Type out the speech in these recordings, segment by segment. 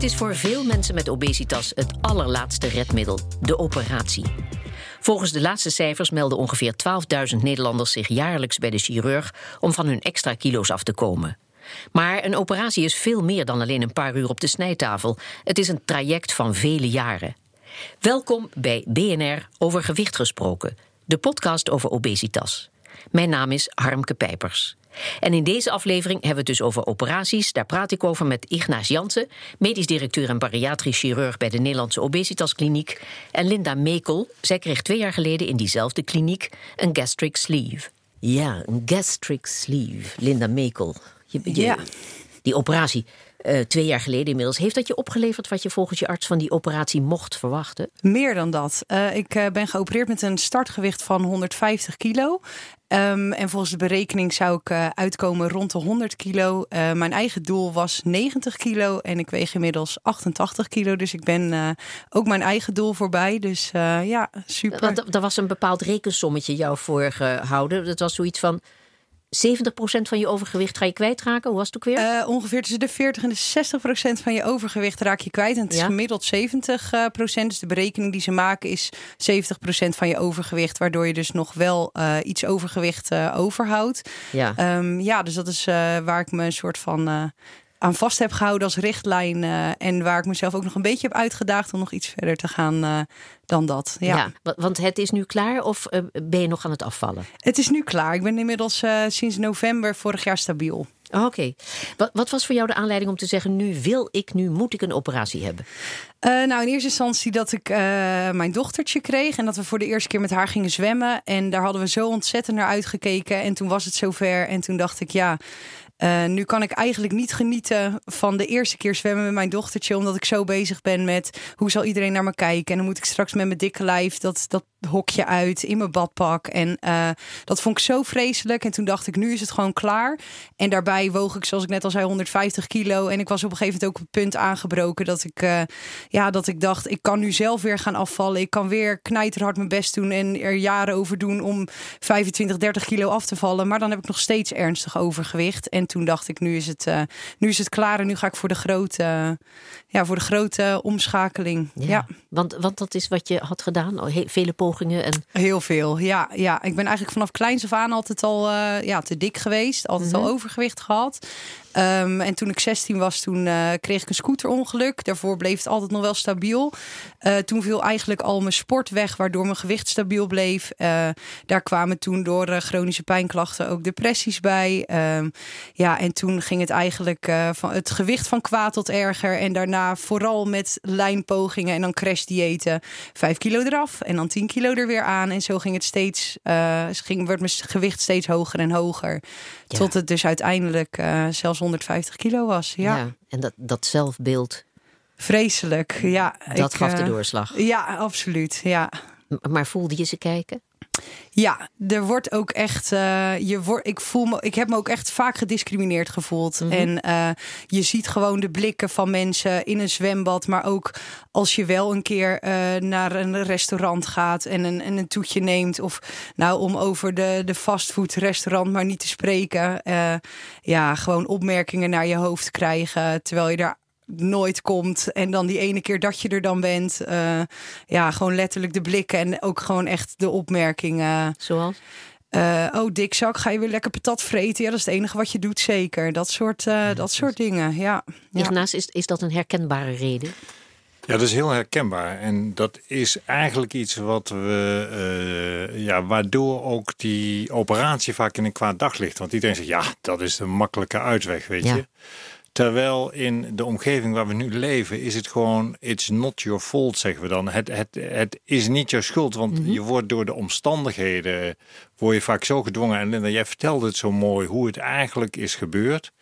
Het is voor veel mensen met obesitas het allerlaatste redmiddel, de operatie. Volgens de laatste cijfers melden ongeveer 12.000 Nederlanders zich jaarlijks bij de chirurg om van hun extra kilo's af te komen. Maar een operatie is veel meer dan alleen een paar uur op de snijtafel. Het is een traject van vele jaren. Welkom bij BNR Over Gewicht Gesproken, de podcast over obesitas. Mijn naam is Harmke Pijpers. En in deze aflevering hebben we het dus over operaties. Daar praat ik over met Ignaas Jansen, medisch directeur en bariatrisch chirurg bij de Nederlandse Obesitaskliniek. En Linda Mekel. Zij kreeg twee jaar geleden in diezelfde kliniek een gastric sleeve. Ja, een gastric sleeve. Linda Mekel. Je, je- Ja. Die operatie, eh, twee jaar geleden inmiddels, heeft dat je opgeleverd wat je volgens je arts van die operatie mocht verwachten? Meer dan dat. Eh, ik eh, ben geopereerd met een startgewicht van 150 kilo. Ehm, en volgens de berekening zou ik eh, uitkomen rond de 100 kilo. Eh, mijn eigen doel was 90 kilo en ik weeg inmiddels 88 kilo. Dus ik ben eh, ook mijn eigen doel voorbij. Dus ja, super. Want er was een bepaald rekensommetje jou voor gehouden. Dat was zoiets van 70% van je overgewicht ga je kwijtraken. Hoe was het ook weer? Eh, ongeveer tussen de 40 en de 60 procent van je overgewicht raak je kwijt. En het is gemiddeld 70 eh, procent. Dus de berekening die ze maken is 70 procent van je overgewicht. Waardoor je dus nog wel eh, iets overgewicht overhoudt. ja. Ehm, ja, dus dat is waar ik me een soort van aan vast heb gehouden als richtlijn. eh, en waar ik mezelf ook nog een beetje heb uitgedaagd om nog iets verder te gaan eh, dan dat. Ja. ja. wa- want het is nu klaar of eh, ben je nog aan het afvallen? Het is nu klaar. Ik ben inmiddels sinds november vorig jaar stabiel. Oh, Oké. Wat, wat was voor jou de aanleiding om te zeggen: nu wil ik, nu moet ik een operatie hebben? Eh, nou, in eerste instantie dat ik eh, mijn dochtertje kreeg en dat we voor de eerste keer met haar gingen zwemmen. En daar hadden we zo ontzettend naar uitgekeken. En toen was het zover. En toen dacht ik, ja, eh, nu kan ik eigenlijk niet genieten van de eerste keer zwemmen met mijn dochtertje. Omdat ik zo bezig ben met hoe zal iedereen naar me kijken. En dan moet ik straks met mijn dikke lijf dat, dat hokje uit in mijn badpak. En dat vond ik zo vreselijk. En toen dacht ik, nu is het gewoon klaar. En daarbij woog ik, zoals ik net al zei, 150 kilo. En ik was op een gegeven moment ook op het punt aangebroken dat ik, eh, ja, dat ik dacht, ik kan nu zelf weer gaan afvallen. Ik kan weer knijterhard mijn best doen en er jaren over doen om 25, 30 kilo af te vallen. Maar dan heb ik nog steeds ernstig overgewicht. En toen dacht ik, nu is het, eh, nu is het klaar en nu ga ik voor de grote, ja, voor de grote omschakeling. Ja. Want, want dat is wat je had gedaan. Oh, he- vele pogingen. En, Heel veel, ja, ja. Ik ben eigenlijk vanaf kleins af aan altijd al eh, ja, te dik geweest. Altijd al overgewicht gehad gehad. Ehm, en toen ik 16 was, toen eh, kreeg ik een scooterongeluk. Daarvoor bleef het altijd nog wel stabiel. Eh, toen viel eigenlijk al mijn sport weg, waardoor mijn gewicht stabiel bleef. Eh, daar kwamen toen door chronische pijnklachten ook depressies bij. Ehm, ja, en toen ging het eigenlijk van het gewicht van kwaad tot erger. En daarna vooral met lijnpogingen en dan crashdiëten. Vijf kilo eraf en dan 10 kilo er weer aan. En zo ging het steeds, ging, werd mijn gewicht steeds hoger en hoger. Ja. Tot het dus uiteindelijk zelfs 150 kilo was. Ja, ja. en dat, dat zelfbeeld, vreselijk. Ja, dat ik, gaf de eh, doorslag. Ja, absoluut. Ja. Maar voelde je ze kijken? Ja, er wordt ook echt. eh, je wordt, ik, voel me, ik heb me ook echt vaak gediscrimineerd gevoeld. En eh, je ziet gewoon de blikken van mensen in een zwembad. Maar ook als je wel een keer eh, naar een restaurant gaat en een, en een toetje neemt. Of nou, om over de, de fastfoodrestaurant maar niet te spreken. ja, gewoon opmerkingen naar je hoofd krijgen. Terwijl je daar nooit komt. En dan die ene keer dat je er dan bent. eh, ja, gewoon letterlijk de blikken en ook gewoon echt de opmerkingen. Zoals? Eh, oh, dikzak, ga je weer lekker patat vreten? Ja, dat is het enige wat je doet, zeker. Dat soort, eh, dat soort dingen, ja. ja. Ignaas, is, is dat een herkenbare reden? Ja, dat is heel herkenbaar. En dat is eigenlijk iets wat we, eh, ja, waardoor ook die operatie vaak in een kwaad daglicht. Want iedereen zegt, ja, dat is de makkelijke uitweg, weet Ja. je. Terwijl in de omgeving waar we nu leven, is het gewoon, it's not your fault, zeggen we dan. Het, het, het is niet jouw schuld, want je wordt door de omstandigheden, word je vaak zo gedwongen. En Linda, jij vertelde het zo mooi, hoe het eigenlijk is gebeurd.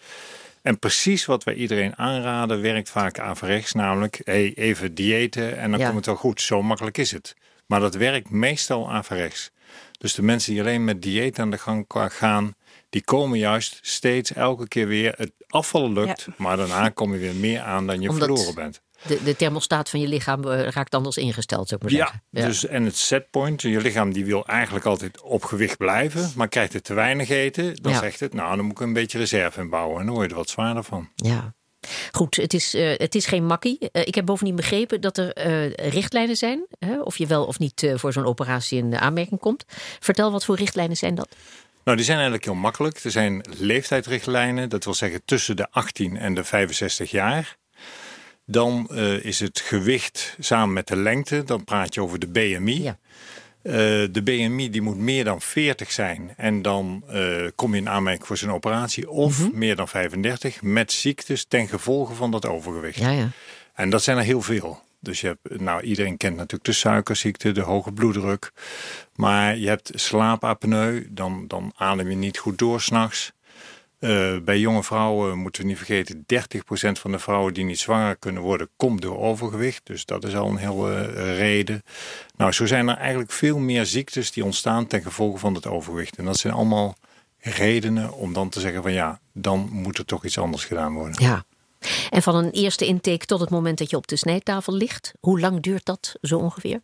En precies wat wij iedereen aanraden, werkt vaak averechts. Namelijk, hey, even diëten en dan Ja. komt het wel goed. Zo makkelijk is het. Maar dat werkt meestal averechts. Dus de mensen die alleen met dieet aan de gang gaan, die komen juist steeds elke keer weer. Het afvallen lukt, maar daarna kom je weer meer aan dan je Omdat- verloren bent. De, de thermostaat van je lichaam eh, raakt anders ingesteld, zou ik maar Ja, zeggen. dus en het setpoint, je lichaam die wil eigenlijk altijd op gewicht blijven, maar krijgt het te weinig eten, dan Ja. zegt het, nou dan moet ik een beetje reserve inbouwen en dan word je er wat zwaarder van. Ja. Goed, het is, uh, het is geen makkie. Uh, ik heb bovendien begrepen dat er uh, richtlijnen zijn. Hè, of je wel of niet voor zo'n operatie in aanmerking komt. Vertel, wat voor richtlijnen zijn dat? Nou, die zijn eigenlijk heel makkelijk. Er zijn leeftijdsrichtlijnen, dat wil zeggen tussen de 18 en de 65 jaar. Dan is het gewicht samen met de lengte. Dan praat je over de BMI. Ja. Uh, de BMI die moet meer dan 40 zijn en dan uh, kom je in aanmerking voor zijn operatie. Of mm -hmm. meer dan 35 met ziektes ten gevolge van dat overgewicht. Ja, ja. En dat zijn er heel veel. Dus je hebt, nou, iedereen kent natuurlijk de suikerziekte, de hoge bloeddruk. Maar je hebt slaapapneu, dan, dan adem je niet goed door s'nachts. Uh, bij jonge vrouwen moeten we niet vergeten, 30% van de vrouwen die niet zwanger kunnen worden, komt door overgewicht. Dus dat is al een hele uh, reden. Nou, zo zijn er eigenlijk veel meer ziektes die ontstaan ten gevolge van het overgewicht. En dat zijn allemaal redenen om dan te zeggen van ja, dan moet er toch iets anders gedaan worden. Ja. En van een eerste intake tot het moment dat je op de snijtafel ligt, hoe lang duurt dat zo ongeveer?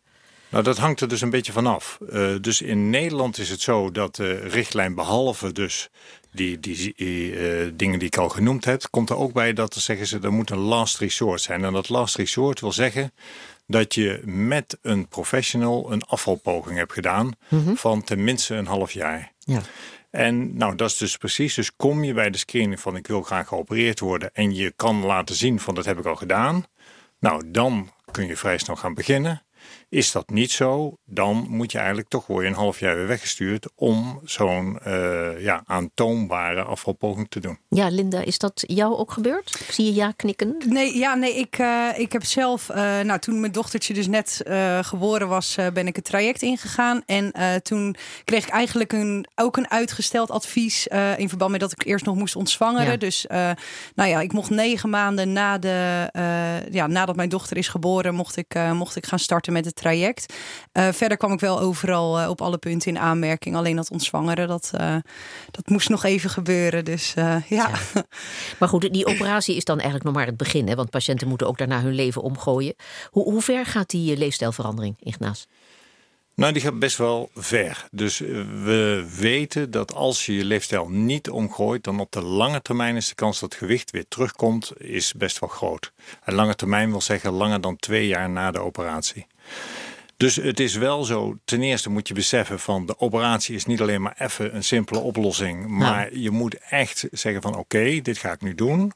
Nou, dat hangt er dus een beetje vanaf. Uh, dus in Nederland is het zo dat de richtlijn, behalve dus die, die uh, dingen die ik al genoemd heb, komt er ook bij dat er zeggen ze er moet een last resort zijn. En dat last resort wil zeggen dat je met een professional een afvalpoging hebt gedaan mm -hmm. van tenminste een half jaar. Ja. En nou, dat is dus precies. Dus kom je bij de screening van ik wil graag geopereerd worden en je kan laten zien van dat heb ik al gedaan. Nou, dan kun je vrij snel gaan beginnen. Is dat niet zo, dan moet je eigenlijk toch weer een half jaar weer weggestuurd om zo'n uh, ja, aantoonbare afvalpoging te doen. Ja, Linda, is dat jou ook gebeurd? Ik zie je ja knikken. Nee, ja, nee ik, uh, ik heb zelf, uh, nou, toen mijn dochtertje dus net geboren was, ben ik het traject ingegaan. En toen kreeg ik eigenlijk een, ook een uitgesteld advies in verband met dat ik eerst nog moest ontzwangeren. Ja. Dus nou ja, ik mocht negen maanden na de, ja, nadat mijn dochter is geboren, mocht ik, mocht ik gaan starten met het traject. Uh, verder kwam ik wel overal uh, op alle punten in aanmerking. Alleen dat ontzwangeren, dat, uh, dat moest nog even gebeuren. Dus ja. ja. Maar goed, die operatie is dan eigenlijk nog maar het begin. Hè? Want patiënten moeten ook daarna hun leven omgooien. Hoe, hoe ver gaat die leefstijlverandering, Ignaas? Nou, die gaat best wel ver. Dus we weten dat als je je leefstijl niet omgooit, dan op de lange termijn is de kans dat het gewicht weer terugkomt, is best wel groot. En lange termijn wil zeggen langer dan twee jaar na de operatie. Dus het is wel zo, ten eerste moet je beseffen van de operatie is niet alleen maar even een simpele oplossing. Maar ja. je moet echt zeggen van oké, okay, dit ga ik nu doen.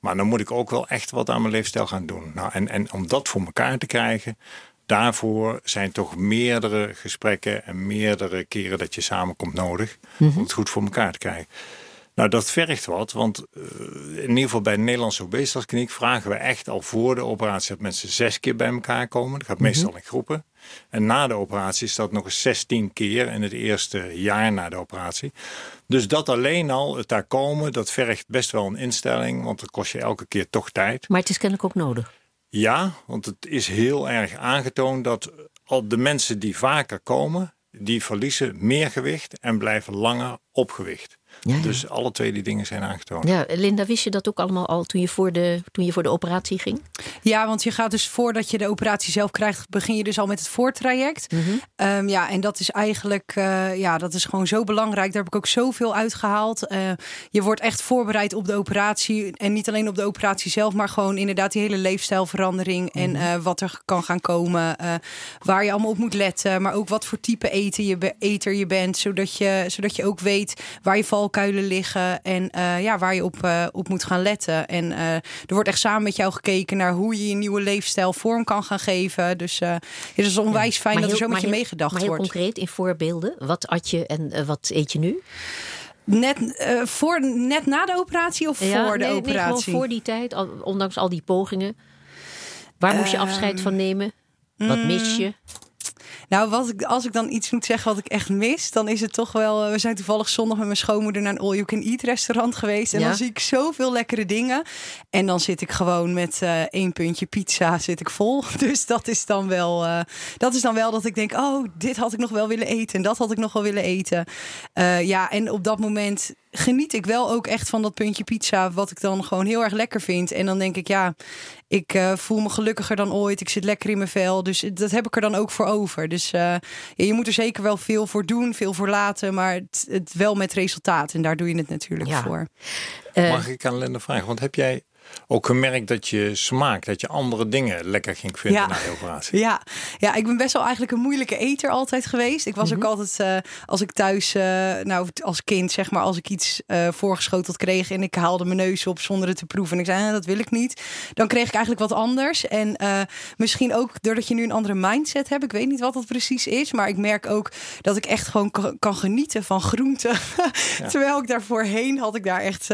Maar dan moet ik ook wel echt wat aan mijn leefstijl gaan doen. Nou, en, en om dat voor elkaar te krijgen, daarvoor zijn toch meerdere gesprekken en meerdere keren dat je samenkomt nodig mm -hmm. om het goed voor elkaar te krijgen. Nou, dat vergt wat, want uh, in ieder geval bij de Nederlandse obesitaskliniek vragen we echt al voor de operatie dat mensen zes keer bij elkaar komen. Dat gaat mm -hmm. meestal in groepen. En na de operatie is dat nog eens 16 keer in het eerste jaar na de operatie. Dus dat alleen al, het daar komen, dat vergt best wel een instelling, want dat kost je elke keer toch tijd. Maar het is kennelijk ook nodig. Ja, want het is heel erg aangetoond dat al de mensen die vaker komen, die verliezen meer gewicht en blijven langer op gewicht. Ja, ja. Dus alle twee die dingen zijn aangetoond. Ja, Linda, wist je dat ook allemaal al toen je voor de, toen je voor de operatie ging? Ja, want je gaat dus voordat je de operatie zelf krijgt, begin je dus al met het voortraject. Mm -hmm. um, ja, en dat is eigenlijk, uh, ja, dat is gewoon zo belangrijk. Daar heb ik ook zoveel uitgehaald. Uh, je wordt echt voorbereid op de operatie. En niet alleen op de operatie zelf, maar gewoon inderdaad die hele leefstijlverandering. Mm -hmm. En uh, wat er kan gaan komen. waar je allemaal op moet letten. Maar ook wat voor type eten je be eter je bent. Zodat je, zodat je ook weet waar je valkuilen liggen. En uh, ja, waar je op, uh, op moet gaan letten. En uh, er wordt echt samen met jou gekeken naar hoe je je nieuwe leefstijl vorm kan gaan geven. Dus het is onwijs fijn dat heel, er zo met je heel, meegedacht maar heel wordt. concreet in voorbeelden. Wat at je en wat eet je nu? Net, uh, voor, net na de operatie of ja, voor de nee, operatie? Nee, voor die tijd, al, ondanks al die pogingen. Waar moest je Ehm, afscheid van nemen? Wat mm. mis je? Nou, wat ik, als ik dan iets moet zeggen wat ik echt mis, dan is het toch wel. Uh, we zijn toevallig zondag met mijn schoonmoeder naar een all you can eat restaurant geweest. En Ja. dan zie ik zoveel lekkere dingen. En dan zit ik gewoon met eh, één puntje pizza zit ik vol. Dus dat is dan wel. eh, dat is dan wel dat ik denk: oh, dit had ik nog wel willen eten. En dat had ik nog wel willen eten. Eh, ja, en op dat moment geniet ik wel ook echt van dat puntje pizza. Wat ik dan gewoon heel erg lekker vind. En dan denk ik, ja, ik eh, voel me gelukkiger dan ooit. Ik zit lekker in mijn vel. Dus dat heb ik er dan ook voor over. Dus eh, ja, je moet er zeker wel veel voor doen, veel voor laten. Maar het, het wel met resultaat. En daar doe je het natuurlijk Ja. voor. Eh, Mag ik aan Linda vragen? Want heb jij ook gemerkt dat je smaak, dat je andere dingen lekker ging vinden Ja. na de operatie. Ja, ja, ik ben best wel eigenlijk een moeilijke eter altijd geweest. Ik was ook altijd, eh, als ik thuis, eh, nou als kind zeg maar, als ik iets eh, voorgeschoteld kreeg en ik haalde mijn neus op zonder het te proeven en ik zei, "Eh, dat wil ik niet, dan kreeg ik eigenlijk wat anders. En misschien ook doordat je nu een andere mindset hebt, ik weet niet wat dat precies is, maar ik merk ook dat ik echt gewoon kan, genieten van groenten. Terwijl ik daar voorheen had ik daar echt,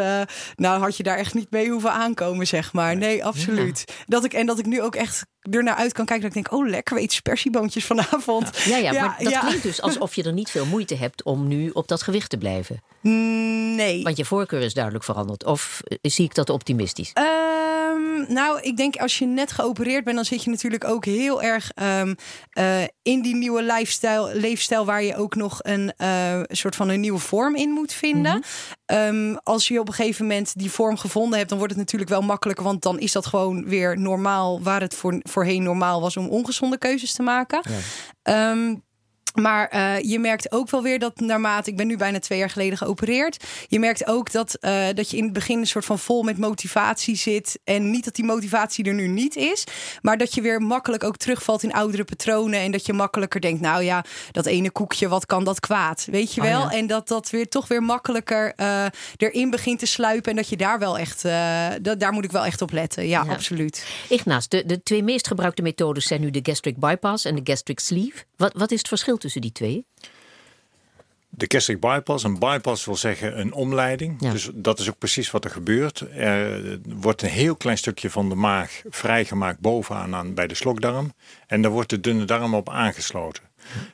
nou had je daar echt niet mee hoeven aankomen, zeg maar. Nee, absoluut. Dat ik, en dat ik nu ook echt ernaar uit kan kijken. Dat ik denk, oh lekker, we eten spersieboontjes vanavond. Ja, ja, maar dat klinkt dus alsof je er niet veel moeite hebt om nu op dat gewicht te blijven. Mm, Nee. Want je voorkeur is duidelijk veranderd. Of eh, zie ik dat optimistisch? Ehm, nou, ik denk als je net geopereerd bent, dan zit je natuurlijk ook heel erg ehm, eh, in die nieuwe lifestyle, leefstijl waar je ook nog een eh, soort van een nieuwe vorm in moet vinden. Ehm, als je op een gegeven moment die vorm gevonden hebt, dan wordt het natuurlijk wel makkelijker, want dan is dat gewoon weer normaal, waar het voor, voorheen normaal was om ongezonde keuzes te maken. Ehm, maar eh, je merkt ook wel weer dat naarmate, ik ben nu bijna twee jaar geleden geopereerd. Je merkt ook dat, eh, dat je in het begin een soort van vol met motivatie zit. En niet dat die motivatie er nu niet is. Maar dat je weer makkelijk ook terugvalt in oudere patronen. En dat je makkelijker denkt, nou ja, dat ene koekje, wat kan dat kwaad? Weet je Oh, wel? ja. En dat dat weer toch weer makkelijker eh, erin begint te sluipen. En dat je daar wel echt, dat, daar moet ik wel echt op letten. Ja, Ja. absoluut. Ignaas, de, de twee meest gebruikte methodes zijn nu de gastric bypass en de gastric sleeve. Wat, wat is het verschil tussen die twee? De gastric bypass, een bypass wil zeggen een omleiding. Ja. Dus dat is ook precies wat er gebeurt. Er wordt een heel klein stukje van de maag vrijgemaakt bovenaan aan, bij de slokdarm. En daar wordt de dunne darm op aangesloten.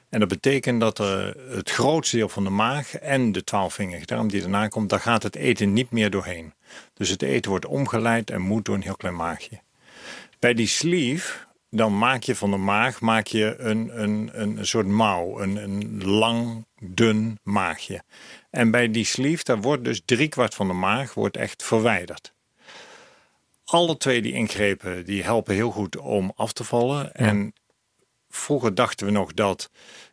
En dat betekent dat er het grootste deel van de maag en de twaalfvingerige darm die daarna komt, daar gaat het eten niet meer doorheen. Dus het eten wordt omgeleid en moet door een heel klein maagje. Bij die sleeve, dan maak je van de maag maak je een, een, een soort mouw, een, een lang, dun maagje. En bij die sleeve, daar wordt dus driekwart van de maag wordt echt verwijderd. Alle twee die ingrepen, die helpen heel goed om af te vallen. En vroeger dachten we nog dat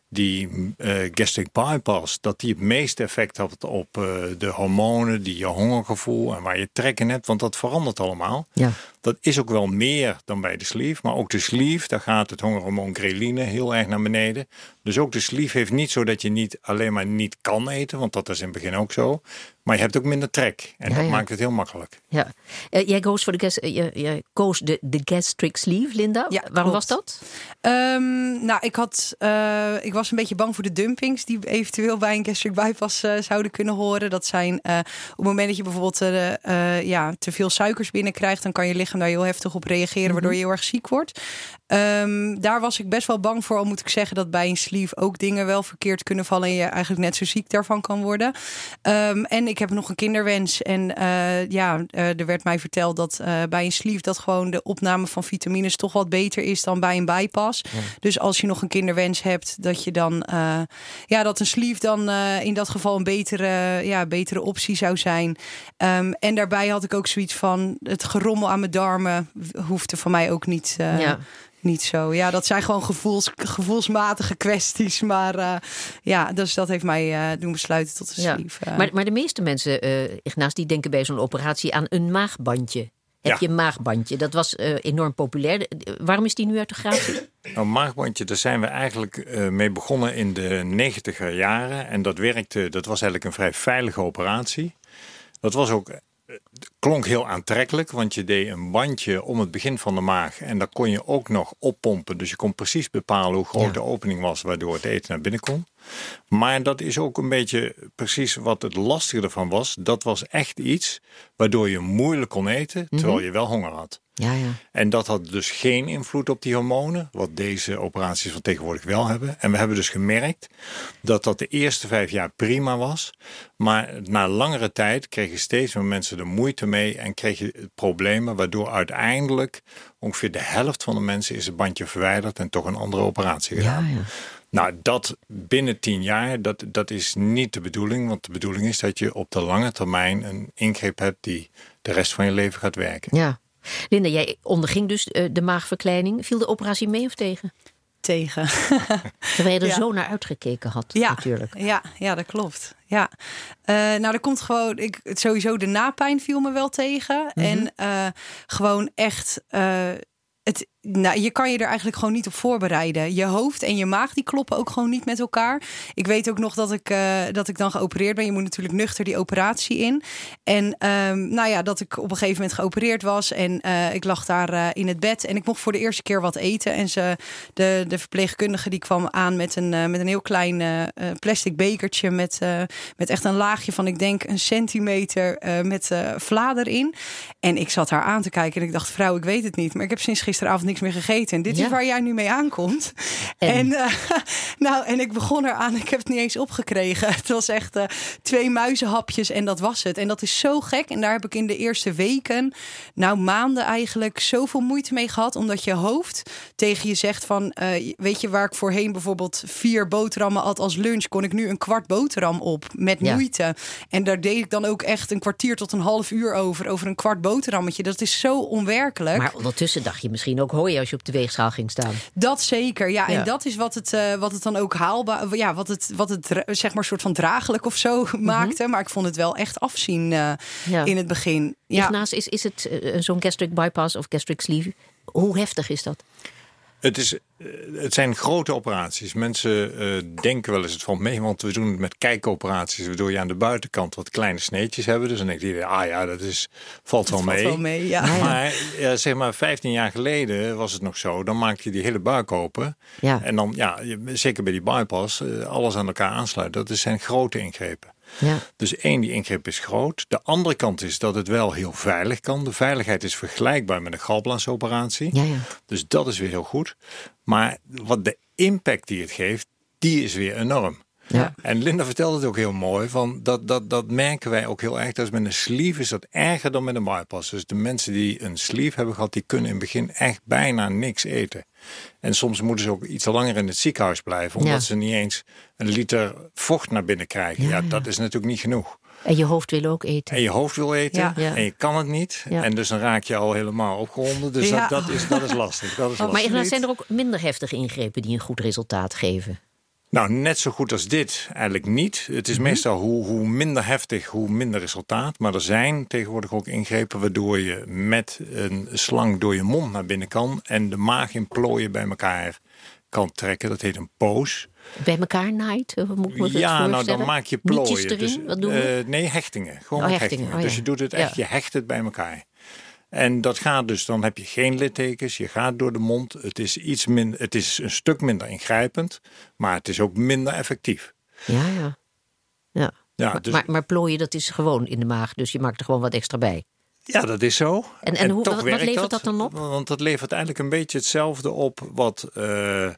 die eh, gastric bypass, dat die het meeste effect had op eh, de hormonen, die je hongergevoel en waar je trek in hebt, want dat verandert allemaal. Ja. Dat is ook wel meer dan bij de sleeve, maar ook de sleeve, daar gaat het hongerhormoon ghreline heel erg naar beneden. Dus ook de sleeve heeft niet zo dat je niet alleen maar niet kan eten, want dat is in het begin ook zo, maar je hebt ook minder trek en Ja, dat ja. maakt het heel makkelijk. ja. Eh, jij koos voor de, gas, eh, je- jij koos de, de gastric sleeve, Linda. Ja, Waarom klopt. was dat? Ehm, nou, ik, had, eh, ik was een beetje bang voor de dumpings die eventueel bij een gastric bypass eh, zouden kunnen horen. Dat zijn eh, op het moment dat je bijvoorbeeld ja, te veel suikers binnenkrijgt, dan kan je lichaam daar heel heftig op reageren, waardoor je heel erg ziek wordt. Ehm, daar was ik best wel bang voor, al moet ik zeggen dat bij een sleeve ook dingen wel verkeerd kunnen vallen en je eigenlijk net zo ziek daarvan kan worden. Ehm, en ik heb nog een kinderwens en eh, ja, eh, er werd mij verteld dat eh, bij een sleeve dat gewoon de opname van vitamines toch wat beter is dan bij een bypass. Dus als je nog een kinderwens hebt, dat je dan ja, dat een sleeve dan in dat geval een betere, ja, betere optie zou zijn. Ehm, en daarbij had ik ook zoiets van het gerommel aan mijn darmen hoefde van mij ook niet. eh, Ja. Niet zo. Ja, dat zijn gewoon gevoels, gevoelsmatige kwesties. Maar eh, ja, dus dat heeft mij eh, doen besluiten tot een Ja. Maar, maar de meeste mensen, eh Ignaas, die denken bij zo'n operatie aan een maagbandje. Heb Ja. je een maagbandje? Dat was eh, enorm populair. Waarom is die nu uit de gratie? Nou, maagbandje, daar zijn we eigenlijk eh, mee begonnen in de negentiger jaren. En dat werkte, dat was eigenlijk een vrij veilige operatie. Dat was ook, klonk heel aantrekkelijk, want je deed een bandje om het begin van de maag. En daar kon je ook nog oppompen. Dus je kon precies bepalen hoe groot Ja. de opening was, waardoor het eten naar binnen kon. Maar dat is ook een beetje precies wat het lastige ervan was. Dat was echt iets waardoor je moeilijk kon eten, terwijl je wel honger had. Ja, ja. En dat had dus geen invloed op die hormonen, wat deze operaties van tegenwoordig wel hebben. En we hebben dus gemerkt dat dat de eerste vijf jaar prima was. Maar na langere tijd kregen steeds meer mensen er moeite mee en kreeg je problemen, waardoor uiteindelijk ongeveer de helft van de mensen is het bandje verwijderd en toch een andere operatie gedaan. ja, ja. Nou, dat binnen tien jaar, dat, dat is niet de bedoeling. Want de bedoeling is dat je op de lange termijn een ingreep hebt die de rest van je leven gaat werken. ja. Linda, jij onderging dus eh, de maagverkleining. Viel de operatie mee of tegen? tegen. Terwijl je er Ja. zo naar uitgekeken had, Ja, natuurlijk. Ja, ja, dat klopt. Ja. Eh, nou, er komt gewoon. Ik, sowieso de napijn viel me wel tegen. Mhm. En eh, gewoon echt. het, nou, je kan je er eigenlijk gewoon niet op voorbereiden. Je hoofd en je maag die kloppen ook gewoon niet met elkaar. Ik weet ook nog dat ik, eh, dat ik dan geopereerd ben. Je moet natuurlijk nuchter die operatie in. En ehm, nou ja, dat ik op een gegeven moment geopereerd was. En eh, ik lag daar eh, in het bed. En ik mocht voor de eerste keer wat eten. En ze, de, de verpleegkundige die kwam aan met een, met een heel klein plastic bekertje. Met, met echt een laagje van, ik denk, een centimeter met eh vla erin. En ik zat haar aan te kijken en ik dacht, vrouw, ik weet het niet. Maar ik heb sinds gisteravond niks meer gegeten. En dit Ja. is waar jij nu mee aankomt. En? En, eh, nou, en ik begon eraan. Ik heb het niet eens opgekregen. Het was echt eh, twee muizenhapjes en dat was het. En dat is zo gek. En daar heb ik in de eerste weken, nou maanden eigenlijk, zoveel moeite mee gehad. Omdat je hoofd tegen je zegt van, eh, weet je waar ik voorheen bijvoorbeeld vier boterhammen had als lunch, kon ik nu een kwart boterham op met Ja. moeite. En daar deed ik dan ook echt een kwartier tot een half uur over, over een kwart boterhammetje. Dat is zo onwerkelijk. Maar ondertussen dacht je misschien ook hooi als je op de weegschaal ging staan. Dat zeker, ja. Ja. En dat is wat het, eh, wat het dan ook haalbaar, ja, wat het, wat het dra- zeg maar soort van draaglijk of zo maakte. Maar ik vond het wel echt afzien eh, Mhm. Ja. in het begin. Ja. Ignaas, is, is het eh, zo'n gastric bypass of gastric sleeve? Hoe heftig is dat? Het, is, eh, het zijn grote operaties. Mensen eh, denken wel eens het valt mee, want we doen het met kijkoperaties, waardoor je aan de buitenkant wat kleine sneetjes hebben. Dus dan denk je, ah ja, dat is, valt wel valt mee. wel mee, ja. Maar ja, zeg maar 15 jaar geleden was het nog zo. Dan maak je die hele buik open. Ja. En dan, ja, zeker bij die bypass, eh, alles aan elkaar aansluiten. Dat is- zijn grote ingrepen. Ja. Dus één, die ingreep is groot. De andere kant is dat het wel heel veilig kan. De veiligheid is vergelijkbaar met een galblaasoperatie. Ja, ja. Dus dat is weer heel goed. Maar wat de impact die het geeft, die is weer enorm. Ja. En Linda vertelde het ook heel mooi. Van dat, dat, dat merken wij ook heel erg. Dat is met een sleeve is dat erger dan met een bypass. Dus de mensen die een sleeve hebben gehad, die kunnen in het begin echt bijna niks eten. En soms moeten ze ook iets langer in het ziekenhuis blijven. Omdat Ja. ze niet eens een liter vocht naar binnen krijgen. Ja, Ja, ja. dat is natuurlijk niet genoeg. En je hoofd wil ook eten. En je hoofd wil eten Ja. Ja. en je kan het niet. Ja. En dus dan raak je al helemaal opgewonden. Dus Ja. dat, dat, is, dat is lastig. Dat is Maar lastig. Ignaas, zijn er ook minder heftige ingrepen die een goed resultaat geven? Nou, net zo goed als dit eigenlijk niet. Het is meestal hoe, hoe minder heftig, hoe minder resultaat. Maar er zijn tegenwoordig ook ingrepen waardoor je met een slang door je mond naar binnen kan. En de maag in plooien bij elkaar kan trekken. Dat heet een poos. Bij elkaar naait? Moet ik me Ja, nou dan maak je plooien. erin? Dus, Wat doen we? eh, nee, hechtingen. Gewoon Oh, hechtingen. hechtingen. Oh, Dus je doet het echt, Ja. je hecht het bij elkaar. En dat gaat dus, dan heb je geen littekens, je gaat door de mond. Het is, iets minder, het is een stuk minder ingrijpend, maar het is ook minder effectief. Ja, ja. ja. Ja, maar, dus, maar, maar plooien, dat is gewoon in de maag. Dus je maakt er gewoon wat extra bij. Ja, dat is zo. En- en hoe- toch wat- levert dat dan op? Want dat levert eigenlijk een beetje hetzelfde op wat... eh,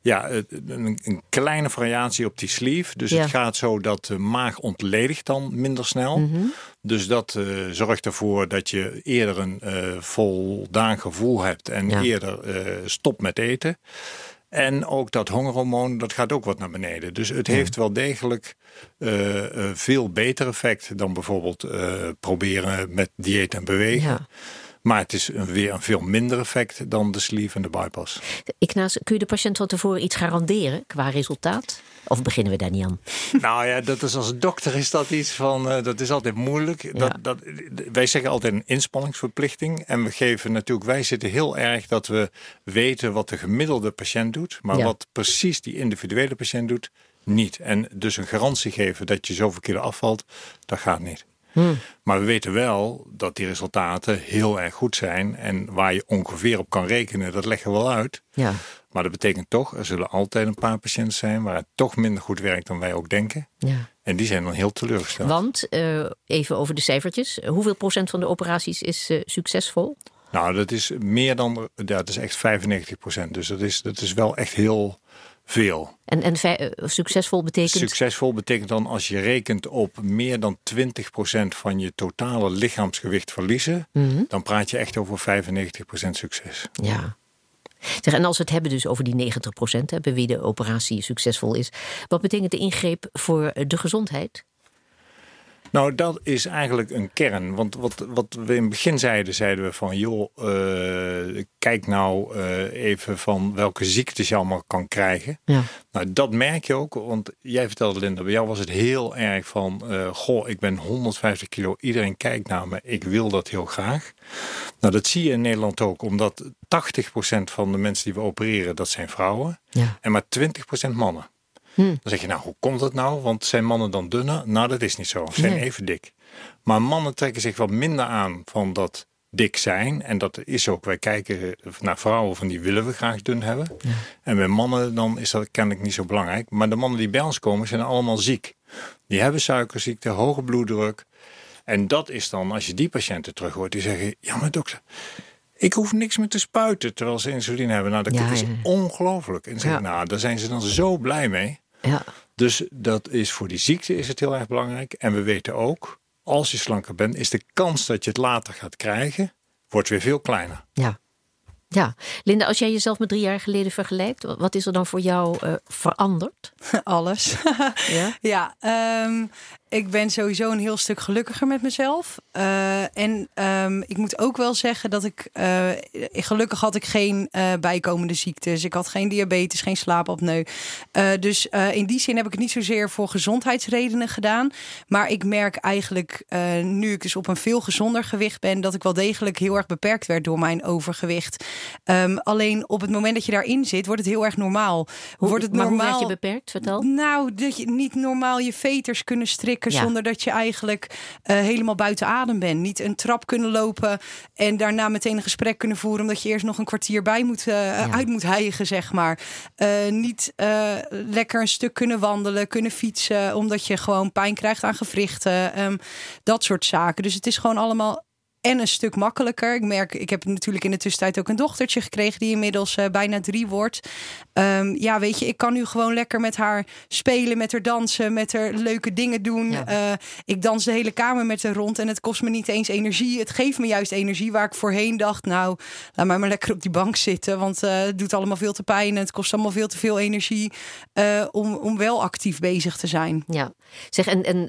ja, een, een kleine variatie op die sleeve. Dus Ja. het gaat zo dat de maag ontledigt dan minder snel. Mhm. Dus dat eh, zorgt ervoor dat je eerder een eh, voldaan gevoel hebt en Ja. eerder eh, stopt met eten. En ook dat hongerhormoon, dat gaat ook wat naar beneden. Dus het heeft wel degelijk eh, veel beter effect dan bijvoorbeeld eh, proberen met dieet en bewegen. Ja. Maar het is een, weer een veel minder effect dan de sleeve en de bypass. Ignaas, kun je de patiënt van tevoren iets garanderen qua resultaat? Of beginnen we daar niet aan? Nou ja, dat is als dokter is dat iets van, eh, dat is altijd moeilijk. Dat, dat, wij zeggen altijd een inspanningsverplichting. En we geven natuurlijk, wij zitten heel erg dat we weten wat de gemiddelde patiënt doet. Maar Ja. wat precies die individuele patiënt doet, niet. En dus een garantie geven dat je zoveel kilo afvalt, dat gaat niet. Hmm. Maar we weten wel dat die resultaten heel erg goed zijn. En waar je ongeveer op kan rekenen, dat leggen we wel uit. Ja. Maar dat betekent toch, er zullen altijd een paar patiënten zijn waar het toch minder goed werkt dan wij ook denken. ja. En die zijn dan heel teleurgesteld. Want, eh, even over de cijfertjes. Hoeveel procent van de operaties is eh, succesvol? Nou, dat is meer dan, ja, dat is echt 95 procent. Dus dat is, dat is wel echt heel veel. En, en eh, succesvol betekent... Succesvol betekent dan als je rekent op meer dan 20 procent van je totale lichaamsgewicht verliezen. Mhm. Dan praat je echt over 95 procent succes. Ja. Zeg, en als we het hebben dus over die 90 procent, bij wie de operatie succesvol is. Wat betekent de ingreep voor de gezondheid? Nou, dat is eigenlijk een kern. Want wat, wat we in het begin zeiden, zeiden we van... joh, uh, kijk nou uh, even van welke ziektes je allemaal kan krijgen. Ja. Nou, dat merk je ook. Want jij vertelde, Linda, bij jou was het heel erg van... Uh, goh, ik ben 150 kilo, iedereen kijkt naar me. Ik wil dat heel graag. Nou, dat zie je in Nederland ook. Omdat 80% van de mensen die we opereren, dat zijn vrouwen. Ja. En maar 20% mannen. Hm. Dan zeg je, nou, hoe komt dat nou? Want zijn mannen dan dunner? Nou, dat is niet zo. Ze zijn even dik. Maar mannen trekken zich wat minder aan van dat dik zijn. En dat is ook, wij kijken naar vrouwen van die willen we graag dun hebben. Ja. En bij mannen dan is dat kennelijk niet zo belangrijk. Maar de mannen die bij ons komen zijn allemaal ziek. Die hebben suikerziekte, hoge bloeddruk. En dat is dan, als je die patiënten terug hoort, die zeggen, ja maar dokter, ik hoef niks meer te spuiten terwijl ze insuline hebben. Nou, dat is ongelooflijk. En zeggen, nou, daar zijn ze dan zo blij mee. Ja. Dus dat is voor die ziekte is het heel erg belangrijk. En we weten ook, als je slanker bent, is de kans dat je het later gaat krijgen, wordt weer veel kleiner. Ja. Ja, Linda, als jij jezelf met drie jaar geleden vergelijkt, wat is er dan voor jou uh, veranderd? Alles. ja, ja um, ik ben sowieso een heel stuk gelukkiger met mezelf. Uh, en um, ik moet ook wel zeggen dat ik. Uh, gelukkig had ik geen uh, bijkomende ziektes. Ik had geen diabetes, geen slaapapneu. dus in die zin heb ik het niet zozeer voor gezondheidsredenen gedaan. Maar ik merk eigenlijk, nu ik dus op een veel gezonder gewicht ben, dat ik wel degelijk heel erg beperkt werd door mijn overgewicht. Um, alleen op het moment dat je daarin zit, wordt het heel erg normaal. Hoe, wordt het maar normaal? Hoe werd je beperkt? Vertel. Nou, dat je niet normaal je veters kunnen strikken zonder dat je eigenlijk uh, helemaal buiten adem bent. Niet een trap kunnen lopen en daarna meteen een gesprek kunnen voeren, omdat je eerst nog een kwartier bij moet, uh, uit moet hijgen, zeg maar. Uh, niet lekker een stuk kunnen wandelen, kunnen fietsen, omdat je gewoon pijn krijgt aan gewrichten. Um, dat soort zaken. Dus het is gewoon allemaal en een stuk makkelijker. Ik merk, ik heb natuurlijk in de tussentijd ook een dochtertje gekregen die inmiddels uh, bijna drie wordt. Um, ja, weet je, ik kan nu gewoon lekker met haar spelen, met haar dansen, met haar leuke dingen doen. Ja. Uh, ik dans de hele kamer met haar rond en het kost me niet eens energie. Het geeft me juist energie waar ik voorheen dacht, nou, laat mij maar lekker op die bank zitten, want uh, het doet allemaal veel te pijn en het kost allemaal veel te veel energie om, om wel actief bezig te zijn. Ja, zeg, en, en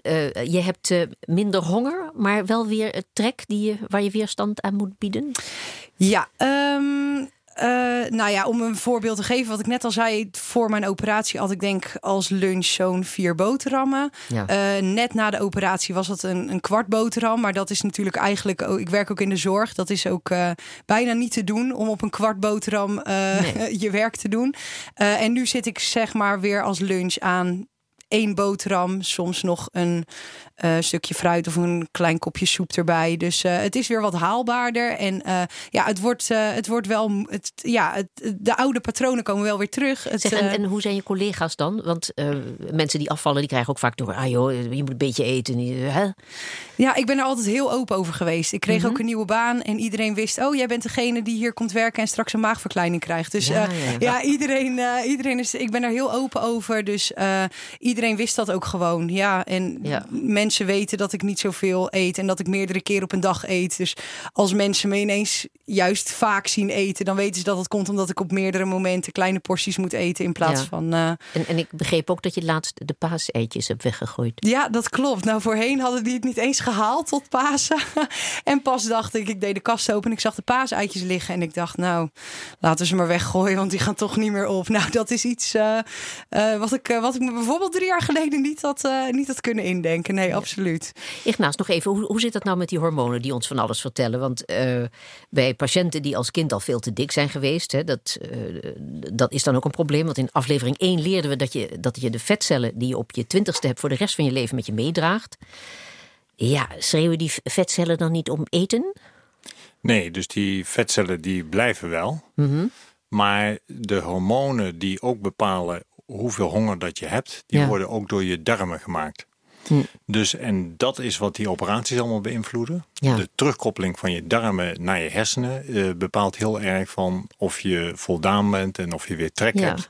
je hebt minder honger, maar wel weer het trek die je waar je weerstand aan moet bieden? Ja, um, uh, nou ja, om een voorbeeld te geven, wat ik net al zei, voor mijn operatie had ik denk als lunch zo'n vier boterhammen. Ja. Uh, net na de operatie was dat een, een kwart boterham, maar dat is natuurlijk eigenlijk, ook, ik werk ook in de zorg, dat is ook uh, bijna niet te doen om op een kwart boterham nee. je werk te doen. en nu zit ik zeg maar weer als lunch aan één boterham, soms nog een uh, stukje fruit of een klein kopje soep erbij. Dus uh, het is weer wat haalbaarder. En uh, ja, het wordt, het wordt wel. Het, ja, het, de oude patronen komen wel weer terug. Het, zeg, en, en, hoe zijn je collega's dan? Want mensen die afvallen, die krijgen ook vaak door. Ah joh, je moet een beetje eten. Hè? Ja, ik ben er altijd heel open over geweest. Ik kreeg mm -hmm. ook een nieuwe baan en iedereen wist: oh, jij bent degene die hier komt werken en straks een maagverkleining krijgt. Dus ja, ja, ja. ja iedereen, iedereen is. Ik ben er heel open over. Dus iedereen wist dat ook gewoon. Ja, en mensen mensen weten dat ik niet zoveel eet en dat ik meerdere keer op een dag eet. Dus als mensen me ineens juist vaak zien eten, dan weten ze dat het komt omdat ik op meerdere momenten kleine porties moet eten in plaats ja. van. Uh... En, en ik begreep ook dat je laatst de paaseitjes hebt weggegooid. Ja, dat klopt. Nou, voorheen hadden die het niet eens gehaald tot Pasen. en pas dacht ik, ik deed de kast open en ik zag de paaseitjes liggen. En ik dacht, nou, laten ze maar weggooien, want die gaan toch niet meer op. Nou, dat is iets uh, uh, wat, ik, wat ik me bijvoorbeeld drie jaar geleden niet had, niet had kunnen indenken. Nee, absoluut. Ignaas, nog even, hoe, hoe zit dat nou met die hormonen die ons van alles vertellen? Want uh, bij patiënten die als kind al veel te dik zijn geweest, hè, dat, uh, dat is dan ook een probleem. Want in aflevering 1 leerden we dat je, dat je de vetcellen die je op je twintigste hebt voor de rest van je leven met je meedraagt. Ja, schreeuwen die vetcellen dan niet om eten? Nee, dus die vetcellen die blijven wel. Mm -hmm. Maar de hormonen die ook bepalen hoeveel honger dat je hebt, die ja. worden ook door je darmen gemaakt. Hm. Dus en dat is wat die operaties allemaal beïnvloeden. Ja. De terugkoppeling van je darmen naar je hersenen uh, bepaalt heel erg van of je voldaan bent en of je weer trek ja. hebt.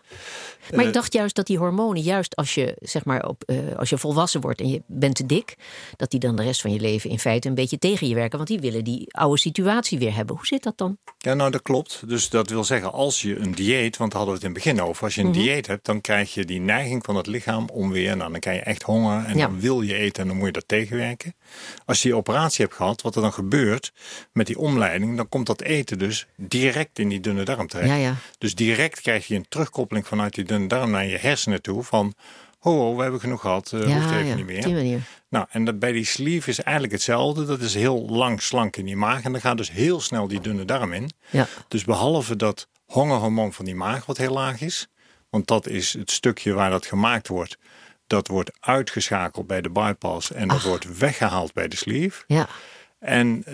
Maar ik dacht juist dat die hormonen, juist als je, zeg maar, op, uh, als je volwassen wordt en je bent te dik, dat die dan de rest van je leven in feite een beetje tegen je werken. Want die willen die oude situatie weer hebben. Hoe zit dat dan? Ja, nou dat klopt. Dus dat wil zeggen, als je een dieet, want daar hadden we het in het begin over. Als je een mm -hmm. dieet hebt, dan krijg je die neiging van het lichaam om weer, nou dan krijg je echt honger en ja. dan wil je eten en dan moet je dat tegenwerken. Als je die operatie hebt gehad, wat er dan gebeurt met die omleiding, dan komt dat eten dus direct in die dunne darm terecht. Ja, ja. Dus direct krijg je een terugkoppeling vanuit die dunne darm naar je hersenen toe van ho, ho we hebben genoeg gehad, uh, ja, hoeft even ja, niet meer. op die manier. Nou, en dat bij die sleeve is eigenlijk hetzelfde. Dat is heel lang slank in die maag en dan gaat dus heel snel die dunne darm in. Ja. Dus behalve dat hongerhormoon van die maag wat heel laag is, want dat is het stukje waar dat gemaakt wordt, dat wordt uitgeschakeld bij de bypass en dat wordt weggehaald bij de sleeve. Ja. En uh,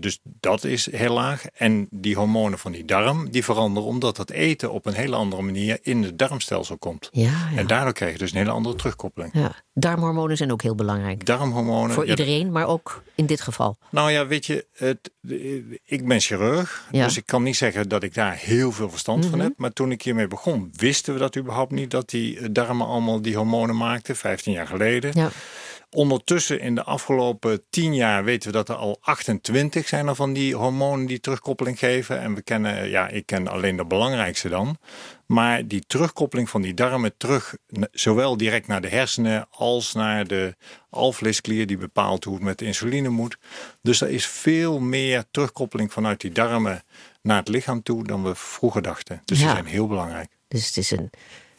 dus dat is heel laag. En die hormonen van die darm, die veranderen omdat het eten op een hele andere manier in het darmstelsel komt. Ja, ja. En daardoor krijg je dus een hele andere terugkoppeling. ja. Darmhormonen zijn ook heel belangrijk. Darmhormonen. Voor iedereen, maar ook in dit geval. Nou ja, weet je, het, ik ben chirurg, dus ik kan niet zeggen dat ik daar heel veel verstand van Mhm. heb. Maar toen ik hiermee begon, wisten we dat überhaupt niet, dat die eh, darmen allemaal die hormonen maakten, 15 jaar geleden. Ja. Ondertussen in de afgelopen 10 jaar weten we dat er al 28 zijn er van die hormonen die terugkoppeling geven. En we kennen, ja, ik ken alleen de belangrijkste dan. Maar die terugkoppeling van die darmen terug, zowel direct naar de hersenen als naar de alvleesklier die bepaalt hoe het met de insuline moet. Dus er is veel meer terugkoppeling vanuit die darmen naar het lichaam toe dan we vroeger dachten. Dus Ja. die zijn heel belangrijk. Dus het is een,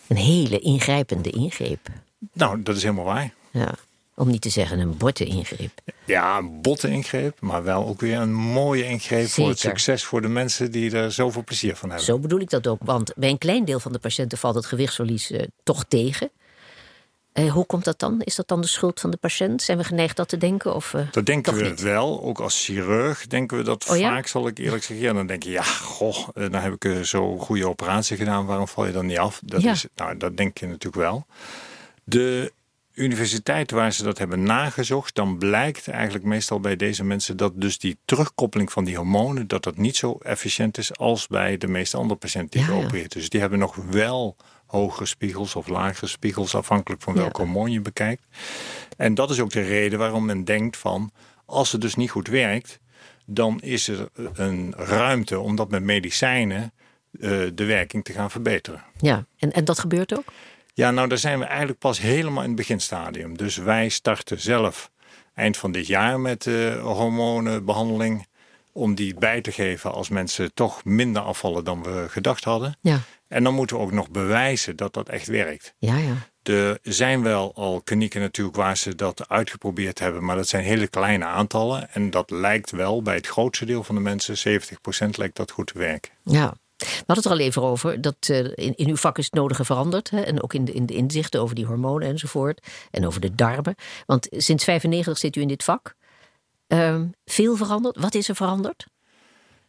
een hele ingrijpende ingreep. Nou, dat is helemaal waar. Ja. Om niet te zeggen een borte ingreep. Ja, een botte ingreep, maar wel ook weer een mooie ingreep voor het succes voor de mensen die er zoveel plezier van hebben. Zo bedoel ik dat ook. Want bij een klein deel van de patiënten valt het gewichtsverlies eh, toch tegen. Eh, hoe komt dat dan? Is dat dan de schuld van de patiënt? Zijn we geneigd dat te denken? Of, eh, Dat denken we niet? wel. Ook als chirurg denken we dat Oh ja? vaak, zal ik eerlijk zeggen. Ja, dan denk je, ja, goh, dan heb ik zo'n goede operatie gedaan. Waarom val je dan niet af? Dat, Ja. is, nou, dat denk je natuurlijk wel. De universiteit waar ze dat hebben nagezocht, dan blijkt eigenlijk meestal bij deze mensen dat dus die terugkoppeling van die hormonen, dat dat niet zo efficiënt is als bij de meeste andere patiënten die Ja, ja. geopereerd is. Dus die hebben nog wel hogere spiegels of lagere spiegels, afhankelijk van Ja. welk hormoon je bekijkt. En dat is ook de reden waarom men denkt van, als het dus niet goed werkt, dan is er een ruimte om dat met medicijnen eh, de werking te gaan verbeteren. ja, en, en dat gebeurt ook? Ja, nou daar zijn we eigenlijk pas helemaal in het beginstadium. Dus wij starten zelf eind van dit jaar met eh, hormonenbehandeling. Om die bij te geven als mensen toch minder afvallen dan we gedacht hadden. Ja, En dan moeten we ook nog bewijzen dat dat echt werkt. ja, ja. Er zijn wel al klinieken natuurlijk waar ze dat uitgeprobeerd hebben. Maar dat zijn hele kleine aantallen. En dat lijkt wel bij het grootste deel van de mensen, 70% lijkt dat goed te werken. Ja. Hadden het er al even over dat eh, in, in uw vak is het nodige veranderd. Hè? En ook in de, in de inzichten over die hormonen enzovoort. En over de darmen. Want sinds 95 zit u in dit vak. Ehm, veel veranderd. Wat is er veranderd?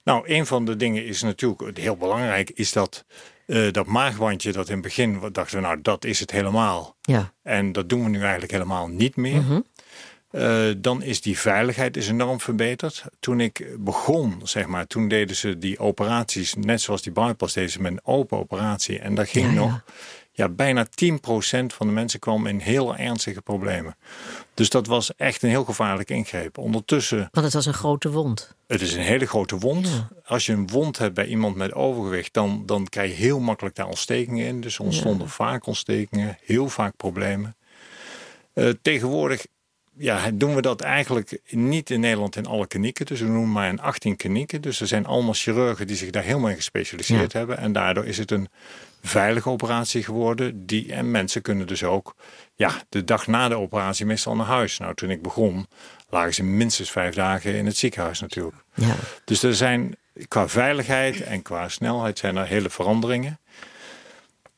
Nou, een van de dingen is natuurlijk heel belangrijk, is dat eh, dat maagwandje dat in het begin dachten we, nou dat is het helemaal. Ja. En dat doen we nu eigenlijk helemaal niet meer. Mhm. Eh, dan is die veiligheid is enorm verbeterd. Toen ik begon, zeg maar, toen deden ze die operaties, net zoals die bypass deden ze met een open operatie. En daar ging Ja, nog, ja, bijna 10% van de mensen kwam in heel ernstige problemen. Dus dat was echt een heel gevaarlijke ingreep. Ondertussen Want het was een grote wond. het is een hele grote wond. Ja. Als je een wond hebt bij iemand met overgewicht, dan, dan krijg je heel makkelijk daar ontstekingen in. Dus ontstonden vaak ontstekingen, heel vaak problemen. Eh, tegenwoordig ja, doen we dat eigenlijk niet in Nederland in alle klinieken. Dus we noemen maar in 18 klinieken. Dus er zijn allemaal chirurgen die zich daar helemaal in gespecialiseerd Ja. hebben. En daardoor is het een veilige operatie geworden. Die, en mensen kunnen dus ook ja, de dag na de operatie meestal naar huis. Nou, toen ik begon, lagen ze minstens vijf dagen in het ziekenhuis natuurlijk. Ja. Dus er zijn qua veiligheid en qua snelheid zijn er hele veranderingen.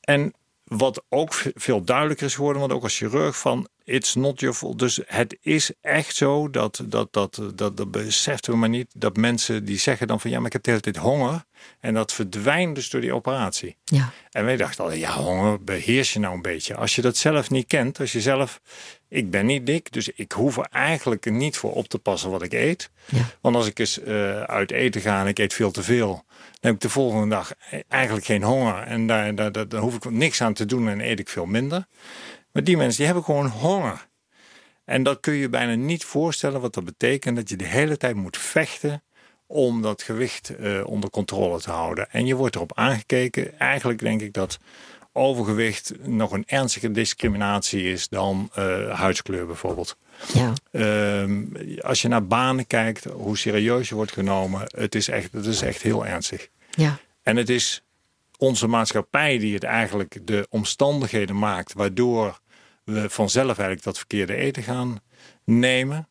En wat ook veel duidelijker is geworden, want ook als chirurg van it's not your fault. Dus het is echt zo dat, dat, dat, dat, dat beseften we maar niet, dat mensen die zeggen dan van ja, maar ik heb de hele tijd honger. En dat verdwijnt dus door die operatie. Ja. En wij dachten al, ja, honger beheers je nou een beetje. Als je dat zelf niet kent, als je zelf, ik ben niet dik, dus ik hoef er eigenlijk niet voor op te passen wat ik eet. Ja. Want als ik eens uh, uit eten ga en ik eet veel te veel, heb ik de volgende dag eigenlijk geen honger. En daar, daar, daar, daar hoef ik niks aan te doen en eet ik veel minder. Maar die mensen die hebben gewoon honger. En dat kun je bijna niet voorstellen wat dat betekent. Dat je de hele tijd moet vechten om dat gewicht uh, onder controle te houden. En je wordt erop aangekeken. Eigenlijk denk ik dat overgewicht nog een ernstige discriminatie is dan uh, huidskleur bijvoorbeeld. Ja. Uh, als je naar banen kijkt, hoe serieus je wordt genomen, het is echt, het is echt heel ernstig. Ja. En het is onze maatschappij die het eigenlijk de omstandigheden maakt, waardoor we vanzelf eigenlijk dat verkeerde eten gaan nemen.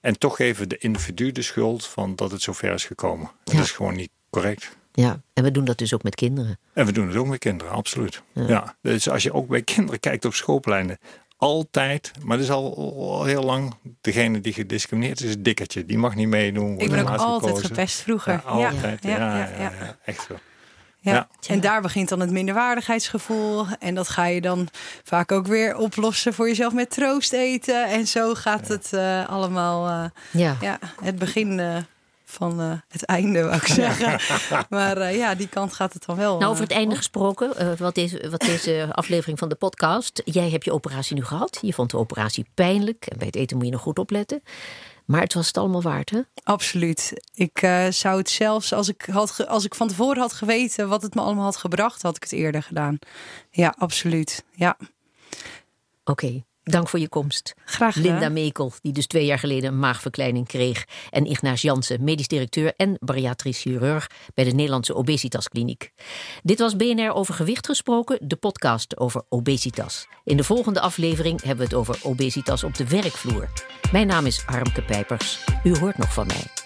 En toch geven de individu de schuld van dat het zover is gekomen. Dat Ja. is gewoon niet correct. ja, en we doen dat dus ook met kinderen. En we doen het ook met kinderen, absoluut. Ja. Dus als je ook bij kinderen kijkt op schoolpleinen, altijd, maar dat is al, al heel lang, degene die gediscrimineerd is, is het dikkertje. Die mag niet meedoen. Ik ben ook altijd gekozen. gepest vroeger. Ja, altijd. Ja, ja, ja, ja. echt zo. Ja. Ja. En daar begint dan het minderwaardigheidsgevoel. En dat ga je dan vaak ook weer oplossen voor jezelf met troost eten. En zo gaat het eh, allemaal. eh, Ja. ja, het begin eh, van eh, het einde, wou ik zeggen. maar eh, ja, die kant gaat het dan wel. Nou, over het eh, einde op. gesproken, wat, deze, wat deze aflevering van de podcast. Jij hebt je operatie nu gehad. Je vond de operatie pijnlijk. En bij het eten moet je nog goed opletten. Maar het was het allemaal waard, hè? Absoluut. Ik zou het zelfs, als ik, had ge- als ik van tevoren had geweten wat het me allemaal had gebracht, had ik het eerder gedaan. Ja, absoluut. Ja, Oké, dank voor je komst. graag gedaan. Linda Mekel, die dus twee jaar geleden een maagverkleining kreeg. En Ignaas Jansen, medisch directeur en bariatrisch chirurg bij de Nederlandse Obesitaskliniek. Dit was BNR over gewicht gesproken, de podcast over obesitas. In de volgende aflevering hebben we het over obesitas op de werkvloer. Mijn naam is Harmke Pijpers. U hoort nog van mij.